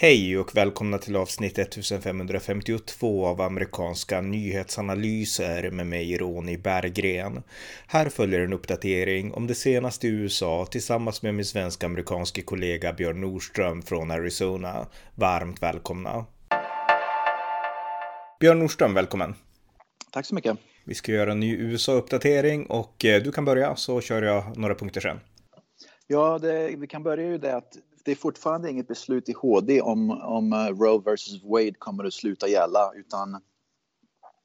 Hej och välkomna till avsnitt 1552 av amerikanska nyhetsanalyser med mig Ronny Berggren. Här följer en uppdatering om det senaste i USA tillsammans med min svensk-amerikanske kollega Björn Nordström från Arizona. Varmt välkomna! Björn Nordström, välkommen! Tack så mycket! Vi ska göra en ny USA-uppdatering och eh, du kan börja så kör jag några punkter sen. Ja, det, vi kan börja ju det att det är fortfarande inget beslut i HD om, om eh, Roe versus Wade kommer att sluta gälla utan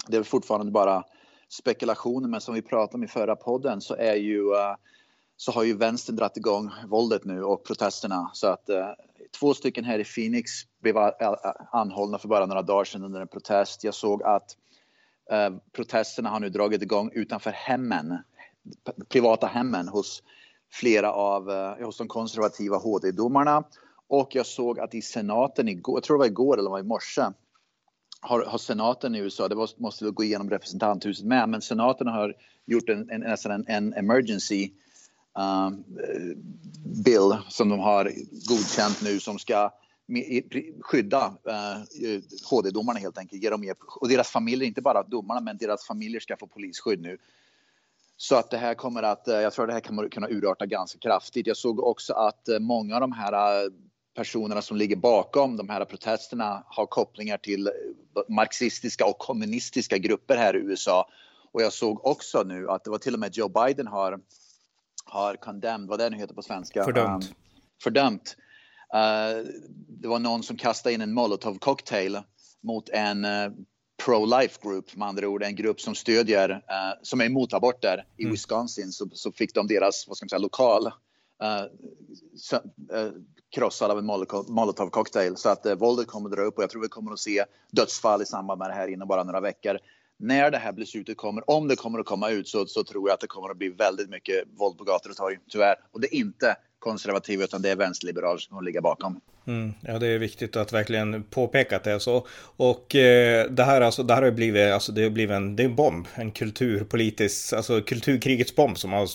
det är fortfarande bara spekulationer. Men som vi pratade om i förra podden så är ju eh, så har ju vänstern dragit igång våldet nu och protesterna så att eh, två stycken här i Phoenix blev anhållna för bara några dagar sedan under en protest. Jag såg att protesterna har nu dragit igång utanför hemmen, privata hemmen hos flera av eh, hos de konservativa HD-domarna. Och jag såg att i senaten igår, jag tror det var igår eller var i morse, har, har senaten i USA, det måste, måste gå igenom representanthuset med, men senaten har gjort en, en, nästan en, en emergency um, eh, bill som de har godkänt nu som ska skydda eh, eh, uh, HD-domarna helt enkelt. Ge dem mer, och deras familjer, inte bara domarna, men deras familjer ska få polisskydd nu. Så att det här kommer att, eh, jag tror det här kommer kunna urarta ganska kraftigt. Jag såg också att eh, många av de här eh, personerna som ligger bakom de här protesterna har kopplingar till marxistiska och kommunistiska grupper här i USA. Och jag såg också nu att det var till och med Joe Biden har, har condemned, vad det nu heter på svenska. Fördömt. Um, fördömt. Uh, det var någon som kastade in en molotov cocktail mot en pro-life group, med andra ord en grupp som stödjer, uh, som är emot aborter i mm. Wisconsin, så, så fick de deras, vad ska man säga, lokal så, uh, krossad av en molotov cocktail. Så att uh, våldet kommer att dra upp och jag tror vi kommer att se dödsfall i samband med det här inom bara några veckor. När det här beslutet kommer, om det kommer att komma ut, så, så tror jag att det kommer att bli väldigt mycket våld på gator och torg, tyvärr. Och det är inte konservativa utan det är vänsterliberaler som ligger bakom. Mm, ja, det är viktigt att verkligen påpeka att det är så. Och eh, det här, alltså, det här har blivit, alltså, det har blivit en, det är en bomb, en kulturpolitisk, alltså kulturkrigets bomb som har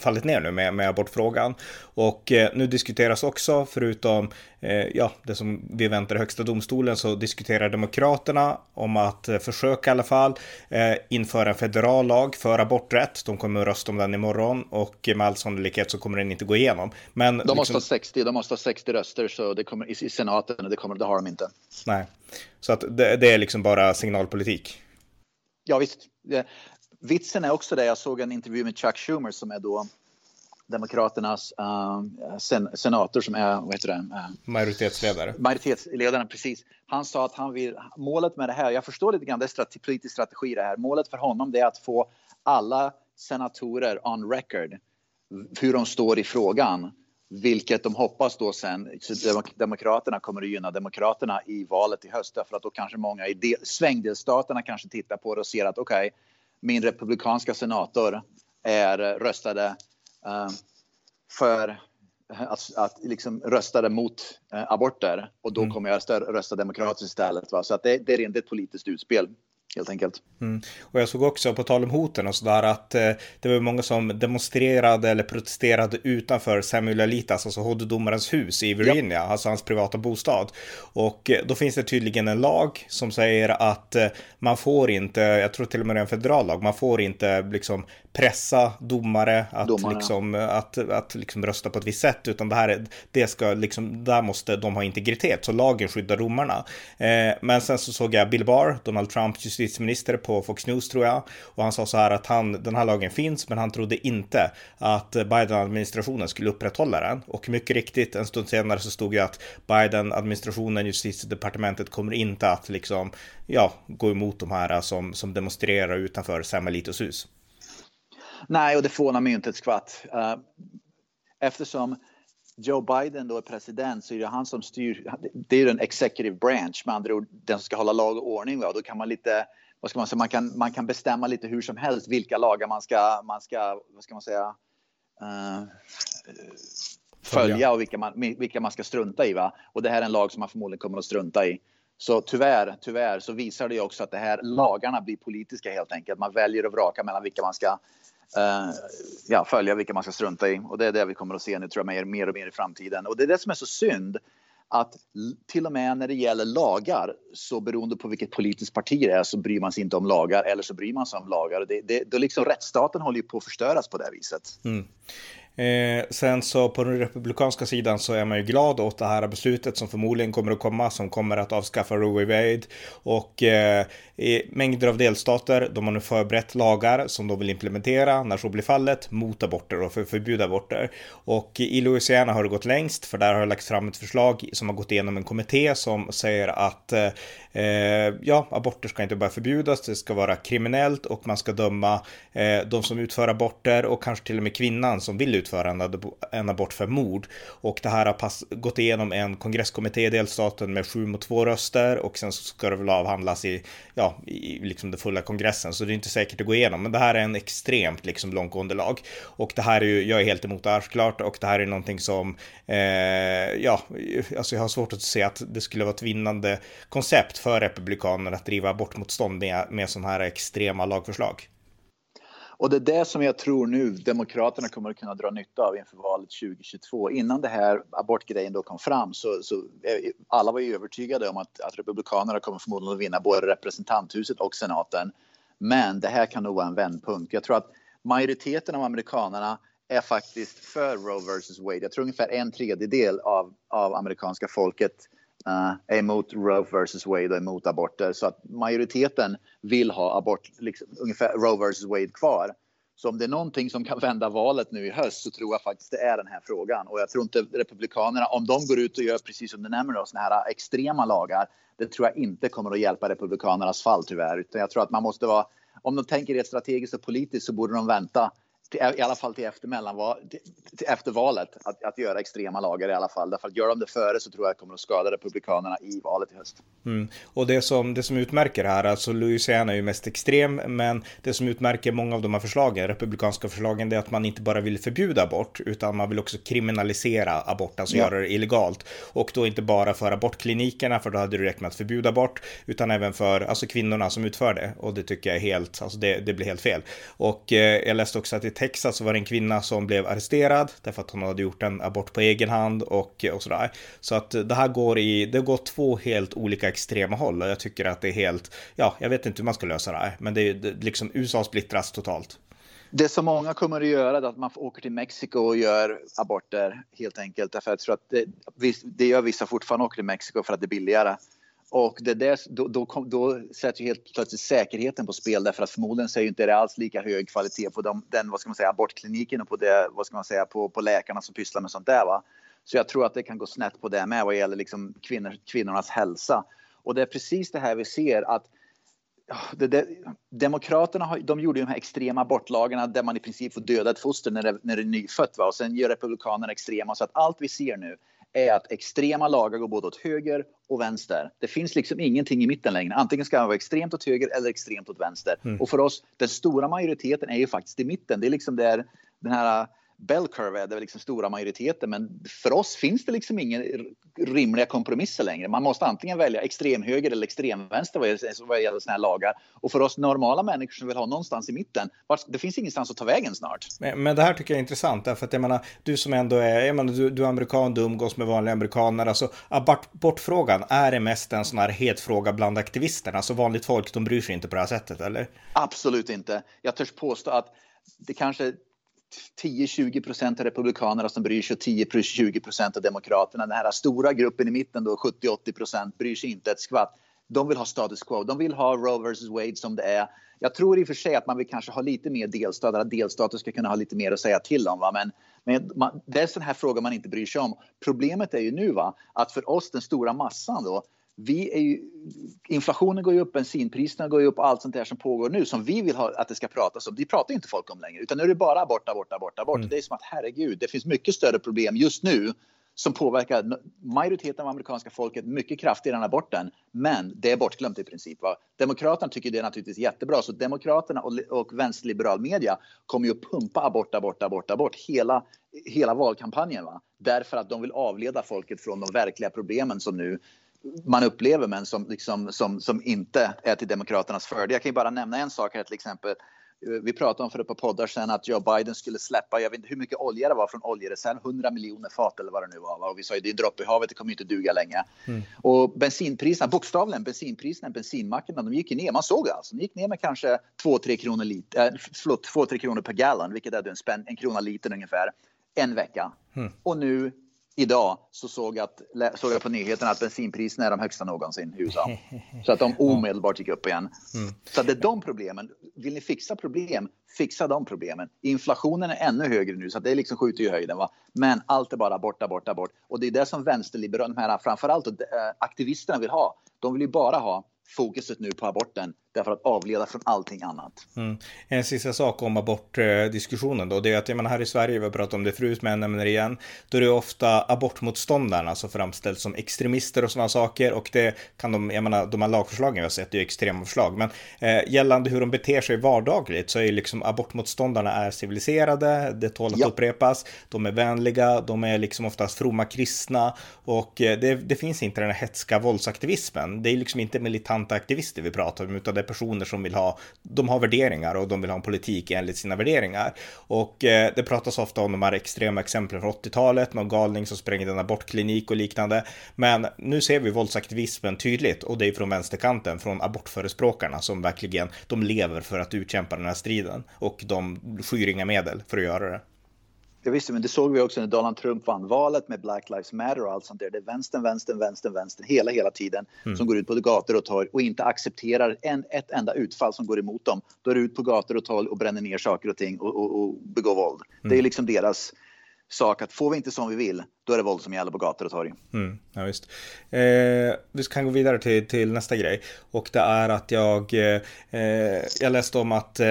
fallit ner nu med, med abortfrågan. Och eh, nu diskuteras också, förutom eh, ja, det som vi väntar i högsta domstolen, så diskuterar Demokraterna om att eh, försöka i alla fall eh, införa en federal lag för aborträtt. De kommer att rösta om den imorgon och med all sannolikhet så kommer den inte gå igenom. Men, de måste liksom... ha 60, de måste ha 60 röster så det kommer, i, senaten och det, kommer, det har de inte. Nej, så att det, det är liksom bara signalpolitik. Ja visst. Vitsen är också det, jag såg en intervju med Chuck Schumer som är då Demokraternas uh, sen, senator som är, vad heter det? Uh, majoritetsledare. Majoritetsledaren, precis. Han sa att han vill, målet med det här, jag förstår lite grann, det är strate, politisk strategi det här. Målet för honom det är att få alla senatorer on record hur de står i frågan. Vilket de hoppas då sen, Demokraterna kommer att gynna Demokraterna i valet i höst därför att då kanske många i del, svängdelstaterna kanske tittar på det och ser att okej, okay, min republikanska senator är röstade uh, för att, att liksom röstade mot uh, aborter och då mm. kommer jag rösta demokratiskt istället. Va? Så att det, det är rent ett politiskt utspel helt enkelt. Mm. Och jag såg också på tal om hoten och sådär att eh, det var många som demonstrerade eller protesterade utanför Samuel Alitas, alltså HD-domarens hus i Virginia, ja. alltså hans privata bostad. Och eh, då finns det tydligen en lag som säger att eh, man får inte, jag tror till och med det är en federal lag, man får inte liksom pressa domare att, liksom, att, att liksom rösta på ett visst sätt, utan det här det ska liksom, där måste de ha integritet, så lagen skyddar domarna. Eh, men sen så såg jag Bill Barr, Donald Trumps justitieminister på Fox News tror jag, och han sa så här att han, den här lagen finns, men han trodde inte att Biden-administrationen skulle upprätthålla den. Och mycket riktigt, en stund senare så stod det att Biden-administrationen, justitiedepartementet kommer inte att liksom, ja, gå emot de här som, som demonstrerar utanför Sam Alitos hus. Nej, och det förvånar mig inte ett skvatt. Uh, eftersom Joe Biden då är president så är det han som styr. Det är den executive branch, med andra ord den som ska hålla lag och ordning. Va? Då kan man lite, vad ska man säga, man kan, man kan bestämma lite hur som helst vilka lagar man ska, man ska vad ska man säga, uh, följa och vilka man, vilka man ska strunta i. Va? Och det här är en lag som man förmodligen kommer att strunta i. Så tyvärr, tyvärr så visar det ju också att det här lagarna blir politiska helt enkelt. Man väljer att vraka mellan vilka man ska eh, ja, följa, vilka man ska strunta i. Och det är det vi kommer att se nu tror jag mer, mer och mer i framtiden. Och det är det som är så synd att till och med när det gäller lagar så beroende på vilket politiskt parti det är så bryr man sig inte om lagar eller så bryr man sig om lagar. Det, det, då liksom rättsstaten håller ju på att förstöras på det viset. Mm. Eh, sen så på den republikanska sidan så är man ju glad åt det här beslutet som förmodligen kommer att komma som kommer att avskaffa Roe Wade och eh, mängder av delstater de har nu förberett lagar som de vill implementera när så blir fallet mot aborter och för förbjuda aborter. Och i Louisiana har det gått längst för där har det lagts fram ett förslag som har gått igenom en kommitté som säger att eh, Eh, ja, aborter ska inte bara förbjudas, det ska vara kriminellt och man ska döma eh, de som utför aborter och kanske till och med kvinnan som vill utföra en, en abort för mord. Och det här har pass, gått igenom en kongresskommitté i delstaten med sju mot två röster och sen så ska det väl avhandlas i, ja, i liksom den fulla kongressen. Så det är inte säkert att gå igenom. Men det här är en extremt liksom långtgående lag. Och det här är ju, jag är helt emot det här såklart. Och det här är någonting som, eh, ja, alltså jag har svårt att se att det skulle vara ett vinnande koncept för republikanerna att driva abortmotstånd med, med sådana här extrema lagförslag. Och det är det som jag tror nu Demokraterna kommer att kunna dra nytta av inför valet 2022. Innan det här abortgrejen då kom fram så, så eh, alla var ju övertygade om att, att Republikanerna kommer förmodligen att vinna både representanthuset och senaten. Men det här kan nog vara en vändpunkt. Jag tror att majoriteten av amerikanerna är faktiskt för Roe vs Wade. Jag tror ungefär en tredjedel av, av amerikanska folket är emot Roe versus Wade och emot aborter. Så att majoriteten vill ha abort, liksom, ungefär Roe versus Wade kvar. Så om det är någonting som kan vända valet nu i höst så tror jag faktiskt det är den här frågan. Och jag tror inte Republikanerna, om de går ut och gör precis som du nämner, såna här extrema lagar, det tror jag inte kommer att hjälpa Republikanernas fall tyvärr. Utan jag tror att man måste vara, om de tänker rent strategiskt och politiskt så borde de vänta till, i alla fall till efter, mellanval, till, till efter valet att, att göra extrema lagar i alla fall. Därför att gör de det före så tror jag att det kommer att skada Republikanerna i valet i höst. Mm. Och det som, det som utmärker det här, alltså Louisiana är ju mest extrem, men det som utmärker många av de här förslagen, republikanska förslagen, det är att man inte bara vill förbjuda abort, utan man vill också kriminalisera abort, alltså ja. göra det illegalt. Och då inte bara för abortklinikerna, för då hade det räckt med att förbjuda abort, utan även för alltså kvinnorna som utför det. Och det tycker jag är helt, alltså det, det blir helt fel. Och eh, jag läste också att i Texas så var det en kvinna som blev arresterad därför att hon hade gjort en abort på egen hand och, och sådär. Så att det här går i, det går två helt olika extrema håll och jag tycker att det är helt, ja, jag vet inte hur man ska lösa det här, men det är liksom USA splittras totalt. Det som många kommer att göra är att man åker till Mexiko och gör aborter helt enkelt. Därför att jag tror att det, det gör vissa fortfarande åker till Mexiko för att det är billigare. Och det där, då, då, kom, då sätter ju helt plötsligt säkerheten på spel därför att förmodligen så är inte det alls lika hög kvalitet på de, den vad ska man säga, abortkliniken och på, det, vad ska man säga, på, på läkarna som pysslar med sånt där. Va? Så jag tror att det kan gå snett på det med vad gäller liksom kvinnor, kvinnornas hälsa. Och det är precis det här vi ser att det, det, Demokraterna har, de gjorde de här extrema abortlagarna där man i princip får döda ett foster när det, när det är nyfött. Va? Och sen gör Republikanerna extrema. Så att allt vi ser nu är att extrema lagar går både åt höger och vänster. Det finns liksom ingenting i mitten längre. Antingen ska man vara extremt åt höger eller extremt åt vänster. Mm. Och för oss, den stora majoriteten är ju faktiskt i mitten. Det är liksom där den här bell curve är det liksom stora majoriteten. Men för oss finns det liksom inga rimliga kompromisser längre. Man måste antingen välja extremhöger eller extremvänster vad gäller sådana här lagar. Och för oss normala människor som vill ha någonstans i mitten, det finns ingenstans att ta vägen snart. Men, men det här tycker jag är intressant, därför att jag menar, du som ändå är, jag menar, du, du är amerikan, du umgås med vanliga amerikaner, alltså abortfrågan, är det mest en sån här het fråga bland aktivisterna? Alltså vanligt folk, de bryr sig inte på det här sättet, eller? Absolut inte. Jag törs påstå att det kanske 10-20 procent av republikanerna som bryr sig och 10-20 procent av demokraterna. Den här stora gruppen i mitten, 70-80 procent, bryr sig inte ett skvatt. De vill ha status quo. De vill ha Roe vs. Wade som det är. Jag tror i och för sig att man vill kanske ha lite mer delstater, att delstater ska kunna ha lite mer att säga till om. Va? Men, men man, det är sån här fråga man inte bryr sig om. Problemet är ju nu va, att för oss, den stora massan då, vi är ju, inflationen går ju upp, bensinpriserna går ju upp, allt sånt där som pågår nu som vi vill ha, att det ska pratas om. Det pratar inte folk om längre, utan nu är det bara abort, abort, abort, abort. Mm. Det är som att herregud, det finns mycket större problem just nu som påverkar majoriteten av amerikanska folket mycket kraftigare än aborten. Men det är bortglömt i princip. Va? Demokraterna tycker det är naturligtvis jättebra, så Demokraterna och, och vänsterliberal media kommer ju att pumpa abort, abort, abort, abort hela, hela valkampanjen. Va? Därför att de vill avleda folket från de verkliga problemen som nu man upplever men som, liksom, som, som inte är till Demokraternas fördel. Jag kan ju bara nämna en sak här till exempel. vi pratade om för ett par poddar sedan att Joe Biden skulle släppa, jag vet inte hur mycket olja det var från oljereserv, 100 miljoner fat eller vad det nu var. Och vi sa ju det är en droppe i havet, det kommer inte duga länge. Mm. Och bensinpriserna, bokstavligen bensinpriserna, bensinmackarna, de gick ner. Man såg det alltså, de gick ner med kanske 2-3 kronor, lit, äh, förlåt, 2-3 kronor per gallon, vilket är en, spänn, en krona liten ungefär, en vecka. Mm. Och nu idag så såg jag, att, såg jag på nyheterna att bensinpriserna är de högsta någonsin i USA. Så att de omedelbart gick upp igen. Mm. Så det är de problemen. Vill ni fixa problem, fixa de problemen. Inflationen är ännu högre nu så det liksom skjuter i höjden. Va? Men allt är bara borta, borta, bort. Och det är det som vänsterliberalerna, framförallt äh, aktivisterna vill ha. De vill ju bara ha fokuset nu på aborten därför att avleda från allting annat. Mm. En sista sak om abortdiskussionen då, det är att jag menar här i Sverige, vi har pratat om det förut men jag nämner det igen, då är det ofta abortmotståndarna som framställs som extremister och sådana saker och det kan de, jag menar de här lagförslagen vi har sett, det är ju extrema förslag, men eh, gällande hur de beter sig vardagligt så är ju liksom abortmotståndarna är civiliserade, det tål att ja. upprepas, de är vänliga, de är liksom oftast fromma kristna och eh, det, det finns inte den här hetska våldsaktivismen, det är liksom inte militanta aktivister vi pratar om, utan det är personer som vill ha, de har värderingar och de vill ha en politik enligt sina värderingar. Och eh, det pratas ofta om de här extrema exemplen från 80-talet, någon galning som sprängde en abortklinik och liknande. Men nu ser vi våldsaktivismen tydligt och det är från vänsterkanten, från abortförespråkarna som verkligen, de lever för att utkämpa den här striden och de skyr inga medel för att göra det. Ja, visst, men det såg vi också när Donald Trump vann valet med Black Lives Matter och allt sånt där. Det är vänstern, vänstern, vänstern, vänstern hela, hela tiden mm. som går ut på gator och torg och inte accepterar en, ett enda utfall som går emot dem. Då är det ut på gator och torg och bränner ner saker och ting och, och, och begår våld. Mm. Det är mm. liksom deras sak att får vi inte som vi vill, då är det våld som gäller på gator och torg. Mm, ja, visst. Eh, vi kan gå vidare till, till nästa grej. Och det är att jag, eh, jag läste om att eh,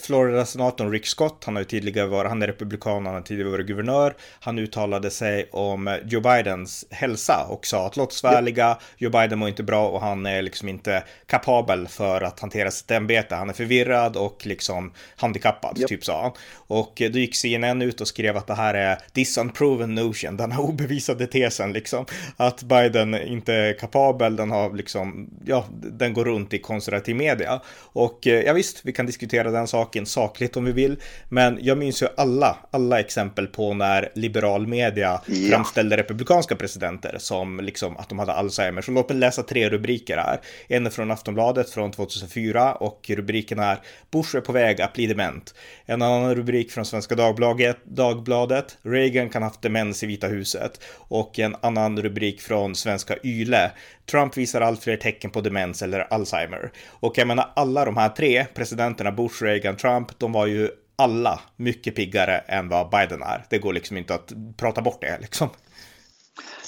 Florida-senatorn Rick Scott, han har ju tidigare varit, han är republikan, han har tidigare varit guvernör. Han uttalade sig om Joe Bidens hälsa och sa att låt oss vara Joe Biden mår inte bra och han är liksom inte kapabel för att hantera sitt ämbete. Han är förvirrad och liksom handikappad, yep. typ sa han. Och då gick CNN ut och skrev att det här är this unproven notion tesen, den här obevisade tesen liksom. Att Biden inte är kapabel, den har liksom, ja, den går runt i konservativ media. Och eh, ja visst, vi kan diskutera den saken sakligt om vi vill. Men jag minns ju alla, alla exempel på när liberal media ja. framställde republikanska presidenter som liksom att de hade Alzheimer. Så låt mig läsa tre rubriker här. En är från Aftonbladet från 2004 och rubriken är Bush är på väg att bli dement. En annan rubrik från Svenska Dagbladet, Dagbladet Reagan kan ha haft demens i Vita huset. Och en annan rubrik från svenska Yle. Trump visar allt fler tecken på demens eller Alzheimer. Och jag menar alla de här tre presidenterna, Bush, Reagan, Trump, de var ju alla mycket piggare än vad Biden är. Det går liksom inte att prata bort det liksom.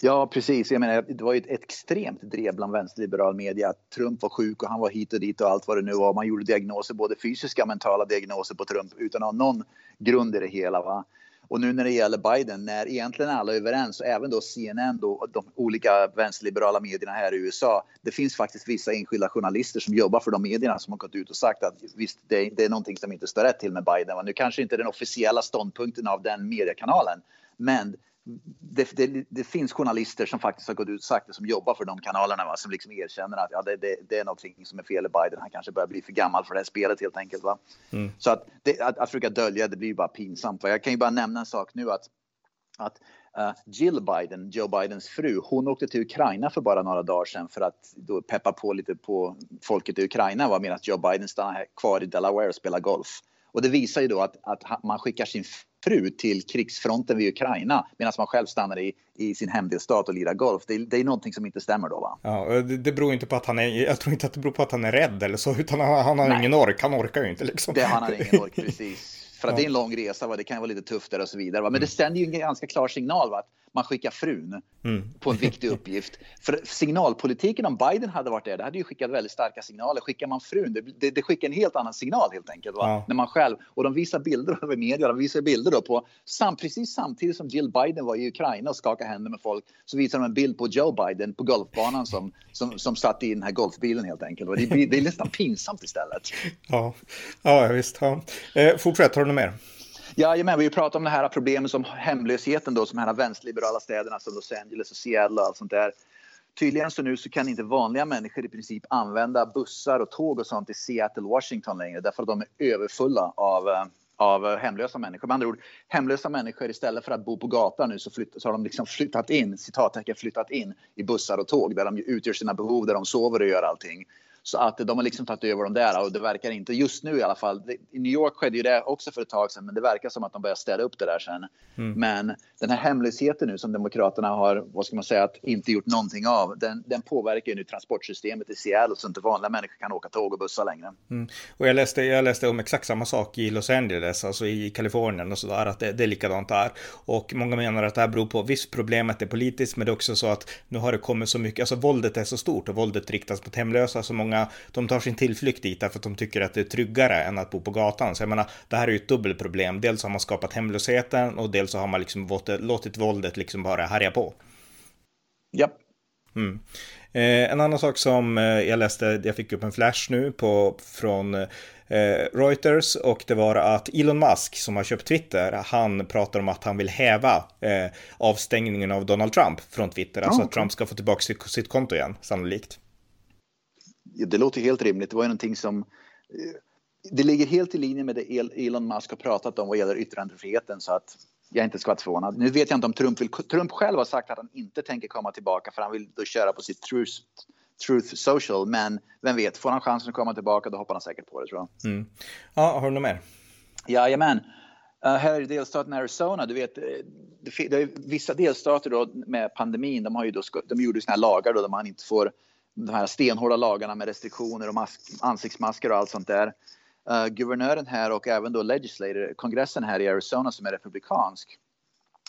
Ja, precis. Jag menar, det var ju ett extremt drev bland vänsterliberal media att Trump var sjuk och han var hit och dit och allt vad det nu var. Man gjorde diagnoser, både fysiska och mentala diagnoser på Trump utan att ha någon grund i det hela. Va? Och nu när det gäller Biden, när egentligen alla är överens och även då CNN och de olika vänsterliberala medierna här i USA. Det finns faktiskt vissa enskilda journalister som jobbar för de medierna som har gått ut och sagt att visst, det, det är någonting som inte står rätt till med Biden. Nu kanske inte den officiella ståndpunkten av den mediekanalen, men det, det, det, finns journalister som faktiskt har gått ut och sagt det, som jobbar för de kanalerna, va, som liksom erkänner att ja, det, det, är någonting som är fel i Biden. Han kanske börjar bli för gammal för det här spelet helt enkelt. Va? Mm. Så att, att, att försöka dölja det blir ju bara pinsamt. Va? Jag kan ju bara nämna en sak nu att, att uh, Jill Biden, Joe Bidens fru, hon åkte till Ukraina för bara några dagar sedan för att då peppa på lite på folket i Ukraina medan Joe Biden stannar kvar i Delaware och spelar golf. Och det visar ju då att, att man skickar sin fru till krigsfronten vid Ukraina medan man själv stannar i, i sin hemdelstat och lirar golf. Det, det är någonting som inte stämmer då va? Ja, det, det beror inte på att han är, jag tror inte att det beror på att han är rädd eller så, utan han, han har Nej. ingen ork, han orkar ju inte liksom. Det, han har ingen ork, precis. För att ja. det är en lång resa, va? det kan vara lite tufft där och så vidare. Va? Men mm. det sänder ju en ganska klar signal va? att man skickar frun mm. på en viktig uppgift. För signalpolitiken om Biden hade varit där, det hade ju skickat väldigt starka signaler. Skickar man frun, det, det, det skickar en helt annan signal helt enkelt. Va? Ja. När man själv, och de visar bilder över media, de visar bilder då på, sam, precis samtidigt som Jill Biden var i Ukraina och skakade händer med folk, så visar de en bild på Joe Biden på golfbanan som, som, som satt i den här golfbilen helt enkelt. Det, det är nästan pinsamt istället. Ja, ja visst. Ja. Eh, fortsätt, har något mer? Jajamän, vi pratar om det här problemet som hemlösheten då, som här vänsterliberala städerna som Los Angeles och Seattle och allt sånt där. tydligen så nu så kan inte vanliga människor i princip använda bussar och tåg och sånt i Seattle, Washington längre därför att de är överfulla av eh, av hemlösa människor. Med andra ord, hemlösa människor istället för att bo på gatan nu så, flytt, så har de liksom flyttat in, citattecken flyttat in i bussar och tåg där de utgör sina behov, där de sover och gör allting. Så att de har liksom tagit över dem där och det verkar inte, just nu i alla fall, i New York skedde ju det också för ett tag sedan men det verkar som att de börjar städa upp det där sen. Mm. Men den här hemlösheten nu som Demokraterna har, vad ska man säga, att inte gjort någonting av, den, den påverkar ju nu transportsystemet i Seattle så inte vanliga människor kan åka tåg och bussar längre. Mm. Och jag läste, jag läste om exakt samma sak i Los Angeles, alltså i Kalifornien och sådär, att det, det är likadant där. Och många menar att det här beror på, visst problemet är politiskt, men det är också så att nu har det kommit så mycket, alltså våldet är så stort och våldet riktas mot hemlösa, så många, de tar sin tillflykt dit därför att de tycker att det är tryggare än att bo på gatan. Så jag menar, det här är ju ett dubbelproblem. Dels har man skapat hemlösheten och dels så har man liksom låtit våldet liksom bara härja på. Ja. Mm. Eh, en annan sak som eh, jag läste, jag fick upp en flash nu på, från eh, Reuters och det var att Elon Musk som har köpt Twitter, han pratar om att han vill häva eh, avstängningen av Donald Trump från Twitter, alltså oh, okay. att Trump ska få tillbaka sitt, sitt konto igen, sannolikt det låter helt rimligt. Det var ju någonting som eh, det ligger helt i linje med det Elon Musk har pratat om vad gäller yttrandefriheten så att jag inte ska vara förvånad. Nu vet jag inte om Trump vill, Trump själv har sagt att han inte tänker komma tillbaka för han vill då köra på sitt truth, truth social. Men vem vet, får han chansen att komma tillbaka då hoppar han säkert på det tror jag. Mm. Ja, har du något mer? Jajamän. Uh, här i delstaten Arizona, du vet, eh, det, det är vissa delstater då med pandemin, de har ju då, de gjorde såna här lagar då där man inte får de här stenhårda lagarna med restriktioner och mask, ansiktsmasker och allt sånt där. Uh, guvernören här och även då legislator, kongressen här i Arizona som är republikansk,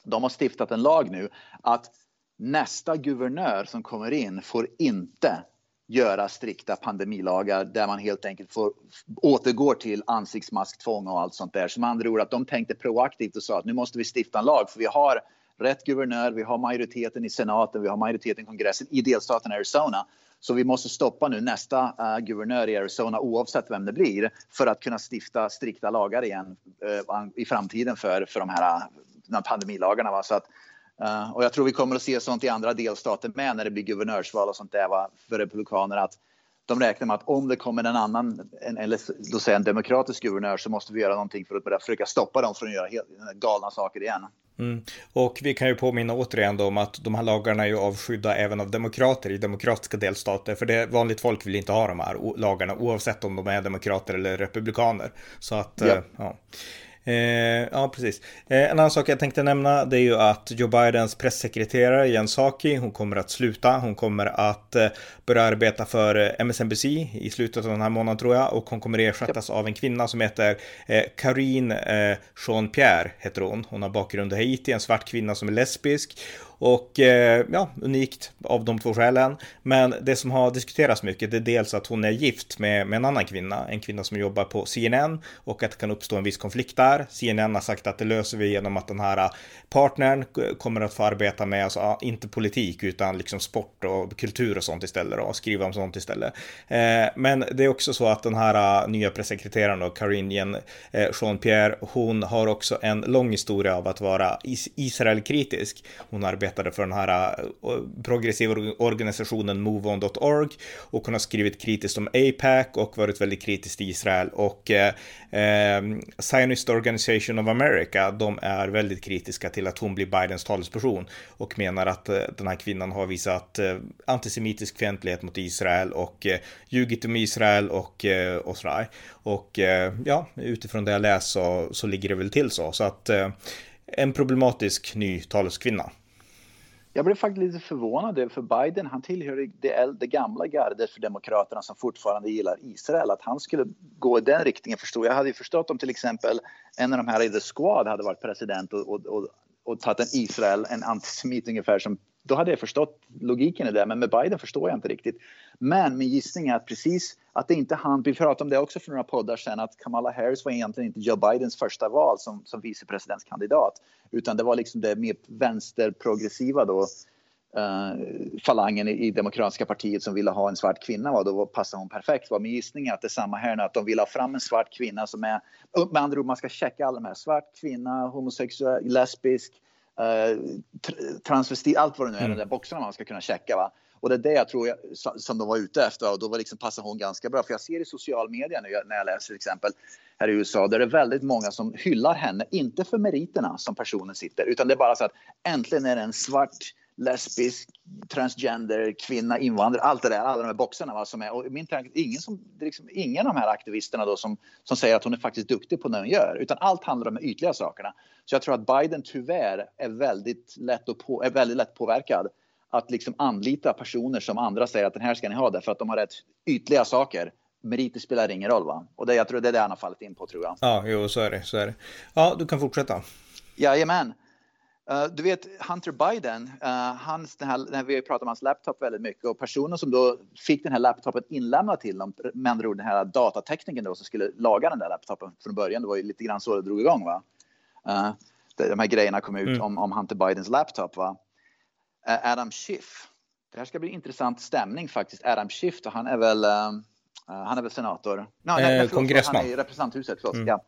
de har stiftat en lag nu att nästa guvernör som kommer in får inte göra strikta pandemilagar där man helt enkelt får återgår till ansiktsmasktvång och allt sånt där. Som andra ord att de tänkte proaktivt och sa att nu måste vi stifta en lag för vi har rätt guvernör, vi har majoriteten i senaten, vi har majoriteten i kongressen i delstaten Arizona så vi måste stoppa nu nästa uh, guvernör i Arizona oavsett vem det blir för att kunna stifta strikta lagar igen uh, i framtiden för, för de här, uh, pandemilagarna. Va? Så att, uh, och jag tror vi kommer att se sånt i andra delstater med när det blir guvernörsval och sånt där va? för republikaner att de räknar med att om det kommer en annan, en, eller då säger en demokratisk guvernör så måste vi göra någonting för att börja försöka stoppa dem från att göra helt, galna saker igen. Mm. Och vi kan ju påminna återigen då om att de här lagarna är ju avskydda även av demokrater i demokratiska delstater. För det vanligt folk vill inte ha de här lagarna oavsett om de är demokrater eller republikaner. Så att, ja. Eh, ja. Eh, ja, precis. Eh, en annan sak jag tänkte nämna det är ju att Joe Bidens pressekreterare Jen Psaki, hon kommer att sluta. Hon kommer att eh, börja arbeta för eh, MSNBC i slutet av den här månaden tror jag och hon kommer ersättas av en kvinna som heter eh, Karine eh, Jean-Pierre heter hon. Hon har bakgrund i Haiti, en svart kvinna som är lesbisk och eh, ja, unikt av de två skälen. Men det som har diskuterats mycket det är dels att hon är gift med, med en annan kvinna, en kvinna som jobbar på CNN och att det kan uppstå en viss konflikt där. CNN har sagt att det löser vi genom att den här eh, partnern kommer att få arbeta med, alltså inte politik utan liksom sport och kultur och sånt istället och skriva om sånt istället. Eh, men det är också så att den här eh, nya pressekreteraren och Karine eh, Jean-Pierre, hon har också en lång historia av att vara is Israelkritisk. Hon arbetar arbetade för den här eh, progressiva organisationen MoveOn.org och hon har skrivit kritiskt om APAC och varit väldigt kritisk till Israel och eh, ehm, Zionist Organization of America, de är väldigt kritiska till att hon blir Bidens talesperson och menar att eh, den här kvinnan har visat eh, antisemitisk fientlighet mot Israel och eh, ljugit om Israel och, eh, och sådär. Och eh, ja, utifrån det jag läst så, så ligger det väl till så. Så att eh, en problematisk ny taleskvinna. Jag blev faktiskt lite förvånad för Biden, han tillhör det, det gamla gardet för Demokraterna som fortfarande gillar Israel. Att han skulle gå i den riktningen förstod jag. hade ju förstått om till exempel en av de här i The Squad hade varit president och, och, och, och tagit en Israel, en antisemit ungefär som då hade jag förstått logiken i det, men med Biden förstår jag inte riktigt. Men min gissning är att precis att det inte han, vi pratade om det också för några poddar sen, att Kamala Harris var egentligen inte Joe Bidens första val som, som vicepresidentskandidat, utan det var liksom det mer vänsterprogressiva då, uh, falangen i, i, Demokratiska partiet som ville ha en svart kvinna, va? då passade hon perfekt. Va? Min gissning är att det är samma här nu, att de vill ha fram en svart kvinna som är, med andra ord, man ska checka alla de här, svart kvinna, homosexuell, lesbisk, uh, transvestit, allt vad det nu är, mm. de där boxarna man ska kunna checka. Va? Och det är det jag tror jag, som de var ute efter och då var liksom passar hon ganska bra. För jag ser i social media nu när jag läser till exempel här i USA där det är väldigt många som hyllar henne, inte för meriterna som personen sitter, utan det är bara så att äntligen är det en svart lesbisk, transgender, kvinna, invandrare, allt det där, alla de här boxarna va, som är. Och min tanke, ingen, som, liksom, ingen av de här aktivisterna då som, som säger att hon är faktiskt duktig på det hon gör, utan allt handlar om de ytliga sakerna. Så jag tror att Biden tyvärr är väldigt lätt, att på, är väldigt lätt påverkad att liksom anlita personer som andra säger att den här ska ni ha därför att de har rätt ytliga saker. Meriter spelar ingen roll va? Och det, jag tror det är det han har fallit in på tror jag. Ja, jo så är det. Så är det. Ja, du kan fortsätta. Jajamän. Uh, du vet Hunter Biden, uh, hans, den här, när vi har pratat om hans laptop väldigt mycket och personen som då fick den här laptopen inlämnad till dem, med andra ord den här datatekniken då som skulle laga den där laptopen från början, det var ju lite grann så det drog igång va. Uh, de här grejerna kom ut mm. om, om Hunter Bidens laptop va. Adam Schiff, det här ska bli intressant stämning faktiskt. Adam Schiff, han är väl, han är väl senator? No, nej, förlåt, kongressman. Han är i representanthuset, förlåt. Mm. Ja.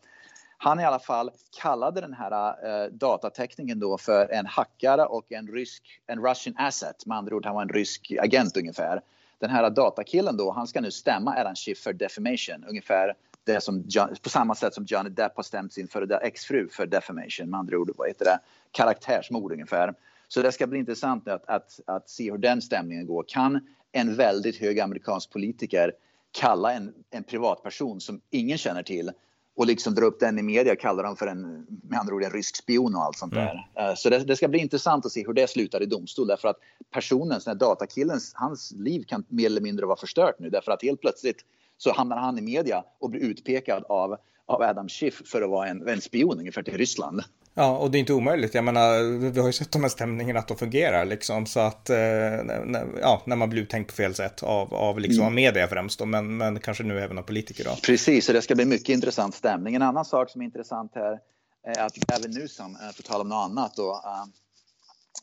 Han i alla fall kallade den här eh, datateckningen då för en hackare och en rysk, en Russian asset. Med andra ord, han var en rysk agent ungefär. Den här datakillen då, han ska nu stämma Adam Schiff för defamation. Ungefär det som John, på samma sätt som Johnny Depp har stämt sin före exfru för defamation. Med andra ord, vad heter det? Karaktärsmord ungefär. Så det ska bli intressant att, att, att se hur den stämningen går. Kan en väldigt hög amerikansk politiker kalla en, en privatperson som ingen känner till och liksom dra upp den i media och kalla dem för en, med andra ord, en rysk spion och allt sånt mm. där. Mm. Så det, det, ska bli intressant att se hur det slutar i domstol därför att personen, den här datakillens, hans liv kan mer eller mindre vara förstört nu därför att helt plötsligt så hamnar han i media och blir utpekad av, av Adam Schiff för att vara en, en spion ungefär till Ryssland. Ja, och det är inte omöjligt. Jag menar, vi har ju sett de här stämningarna att de fungerar liksom. Så att, eh, när, ja, när man blir uttänkt på fel sätt av, av liksom mm. media främst då, men, men kanske nu även av politiker då. Precis, och det ska bli mycket intressant stämning. En annan sak som är intressant här är att Gavin Newsom, på tal om något annat då,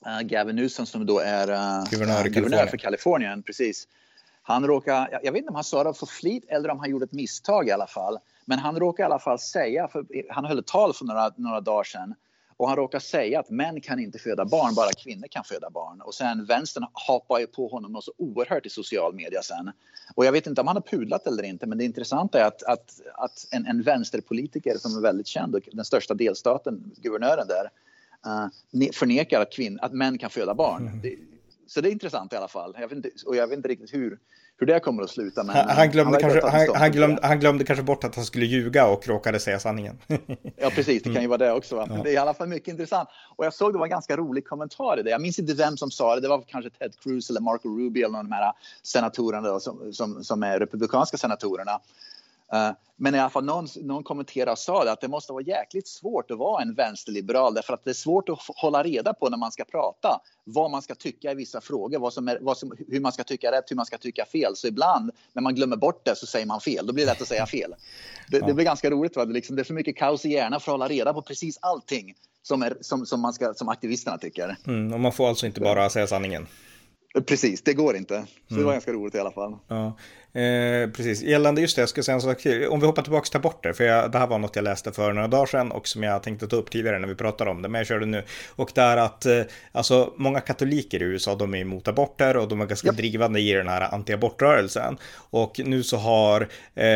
uh, Gavin Newsom som då är uh, guvernör, guvernör för Kalifornien, precis. Han råkar, jag, jag vet inte om han sa det för flit eller om han gjorde ett misstag i alla fall. Men han råkar i alla fall säga, för han höll ett tal för några, några dagar sedan och han råkar säga att män kan inte föda barn, bara kvinnor kan föda barn. Och sen vänstern hoppar ju på honom och så oerhört i social media sen. Och jag vet inte om han har pudlat eller inte, men det intressanta är att, att, att en, en vänsterpolitiker som är väldigt känd, och den största delstaten, guvernören där, uh, förnekar att, kvinn, att män kan föda barn. Mm. Det, så det är intressant i alla fall. Jag inte, och jag vet inte riktigt hur, hur det kommer att sluta. Men han, glömde han, kanske, han, han, glömde, han glömde kanske bort att han skulle ljuga och råkade säga sanningen. ja, precis. Det kan ju vara det också. Va? Men det är i alla fall mycket intressant. Och jag såg det var en ganska rolig kommentar i det. Jag minns inte vem som sa det. Det var kanske Ted Cruz eller Marco Rubio eller någon av de här senatorerna då, som, som, som är republikanska senatorerna. Uh, men i alla fall någon, någon kommenterade och sa att det måste vara jäkligt svårt att vara en vänsterliberal därför att det är svårt att hålla reda på när man ska prata vad man ska tycka i vissa frågor, vad som är, vad som, hur man ska tycka rätt, hur man ska tycka fel. Så ibland när man glömmer bort det så säger man fel. Då blir det lätt att säga fel. Det, ja. det blir ganska roligt. Va? Det, liksom, det är för mycket kaos i hjärnan för att hålla reda på precis allting som, är, som, som, man ska, som aktivisterna tycker. Mm, och man får alltså inte bara säga sanningen. Precis, det går inte. Så mm. det var ganska roligt i alla fall. Ja. Eh, precis, gällande just det, jag ska säga en sak till. Om vi hoppar tillbaka till aborter, för jag, det här var något jag läste för några dagar sedan och som jag tänkte ta upp tidigare när vi pratade om det, men jag kör det nu. Och det är att, eh, alltså många katoliker i USA, de är emot aborter och de är ganska yep. drivande i den här antiabortrörelsen. Och nu så har, eh,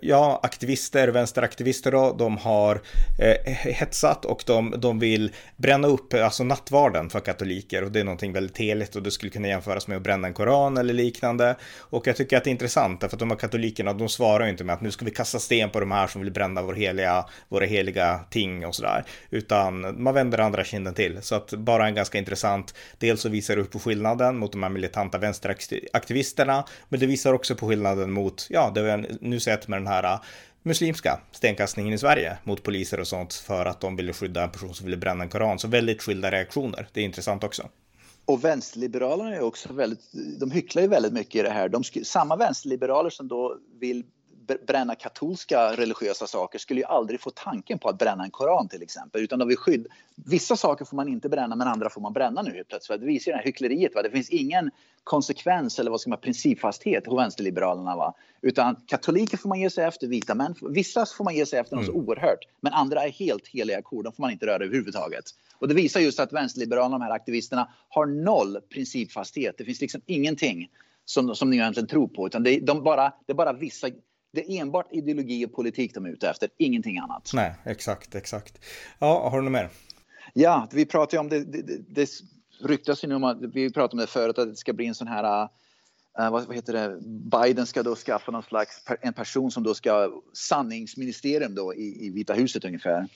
ja, aktivister, vänsteraktivister då, de har eh, hetsat och de, de vill bränna upp, alltså nattvarden för katoliker och det är någonting väldigt heligt och det skulle kunna jämföras med att bränna en koran eller liknande. Och jag tycker att det intressant, därför att de här katolikerna, de svarar ju inte med att nu ska vi kasta sten på de här som vill bränna vår heliga, våra heliga ting och sådär, utan man vänder andra kinden till. Så att bara en ganska intressant, dels så visar det upp på skillnaden mot de här militanta vänsteraktivisterna, men det visar också på skillnaden mot, ja, det vi har nu sett med den här äh, muslimska stenkastningen i Sverige mot poliser och sånt för att de ville skydda en person som ville bränna en koran. Så väldigt skilda reaktioner. Det är intressant också. Och vänsterliberalerna är också väldigt, de hycklar ju väldigt mycket i det här. De, samma vänsterliberaler som då vill bränna katolska religiösa saker skulle ju aldrig få tanken på att bränna en koran till exempel. Utan de vill skydd... Vissa saker får man inte bränna men andra får man bränna nu helt plötsligt. Det visar ju det här hyckleriet. Va? Det finns ingen konsekvens eller vad ska man principfasthet hos vänsterliberalerna. Va? Utan katoliker får man ge sig efter, vita män. Vissa får man ge sig efter mm. något så oerhört. Men andra är helt heliga kor. De får man inte röra överhuvudtaget. Och det visar just att vänsterliberalerna, de här aktivisterna, har noll principfasthet. Det finns liksom ingenting som, som ni egentligen tror på. Utan det, de bara, det är bara vissa det är enbart ideologi och politik de är ute efter, ingenting annat. Nej, exakt, exakt. Ja, har du något mer? Ja, vi pratar ju om det, det, det, ryktas ju nu om att, vi pratade om det förut, att det ska bli en sån här uh, vad, vad, heter det, Biden ska då skaffa någon slags, en person som då ska sanningsministerium då i, i Vita huset ungefär.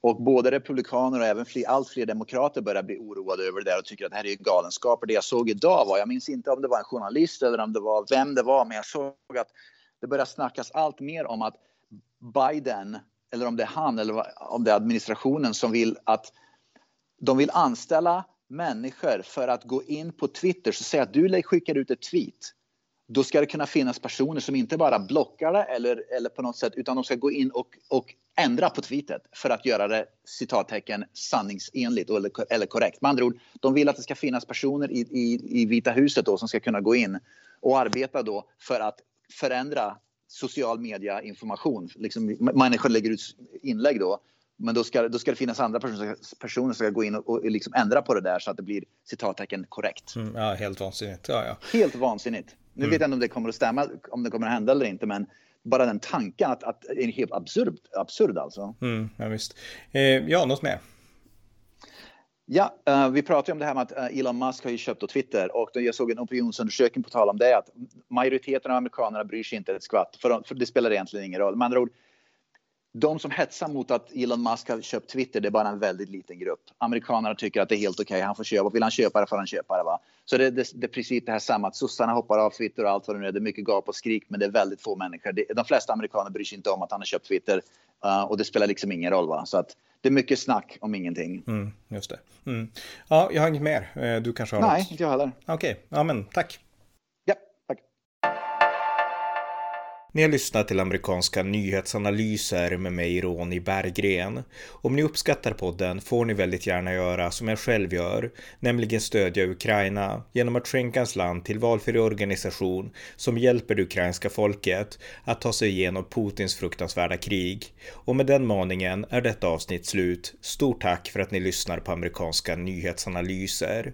Och både republikaner och även fler, allt fler demokrater börjar bli oroade över det och tycker att det här är galenskaper. Det jag såg idag var, jag minns inte om det var en journalist eller om det var vem det var, men jag såg att det börjar snackas allt mer om att Biden, eller om det är han eller om det är administrationen som vill att de vill anställa människor för att gå in på Twitter så säga att du skickar ut ett tweet då ska det kunna finnas personer som inte bara blockar det eller, eller på något sätt utan de ska gå in och, och ändra på tweetet för att göra det citattecken sanningsenligt eller, eller korrekt. Med andra ord, de vill att det ska finnas personer i, i, i Vita huset då som ska kunna gå in och arbeta då för att förändra social media information. Liksom, människor lägger ut inlägg då men då ska, då ska det finnas andra personer, personer som ska gå in och, och liksom ändra på det där så att det blir citattecken korrekt. Mm, ja, helt vansinnigt. Ja, ja. Helt vansinnigt. Nu mm. vet jag inte om det kommer att stämma, om det kommer att hända eller inte, men bara den tanken att, att är helt absurd, absurd alltså. Mm, ja, visst. Eh, ja, något mer? Ja, eh, vi pratade om det här med att eh, Elon Musk har ju köpt Twitter och jag såg en opinionsundersökning på tal om det att majoriteten av amerikanerna bryr sig inte ett skvatt för, för det spelar egentligen ingen roll. Med andra ord, de som hetsar mot att Elon Musk har köpt Twitter, det är bara en väldigt liten grupp. Amerikanerna tycker att det är helt okej, okay. han får köpa. Vill han köpa det får han köpa det. Va? Så det, det, det är precis det här samma, att sossarna hoppar av Twitter och allt vad det nu är. Det är mycket gap och skrik, men det är väldigt få människor. Det, de flesta amerikaner bryr sig inte om att han har köpt Twitter uh, och det spelar liksom ingen roll. Va? Så att det är mycket snack om ingenting. Mm, just det. Mm. Ja, jag har inget mer. Eh, du kanske har Nej, något? inte jag heller. Okej, okay. ja men tack. Ni har lyssnat till amerikanska nyhetsanalyser med mig Ronny Berggren. Om ni uppskattar podden får ni väldigt gärna göra som jag själv gör, nämligen stödja Ukraina genom att skänka ens land till valfri organisation som hjälper det ukrainska folket att ta sig igenom Putins fruktansvärda krig. Och med den maningen är detta avsnitt slut. Stort tack för att ni lyssnar på amerikanska nyhetsanalyser.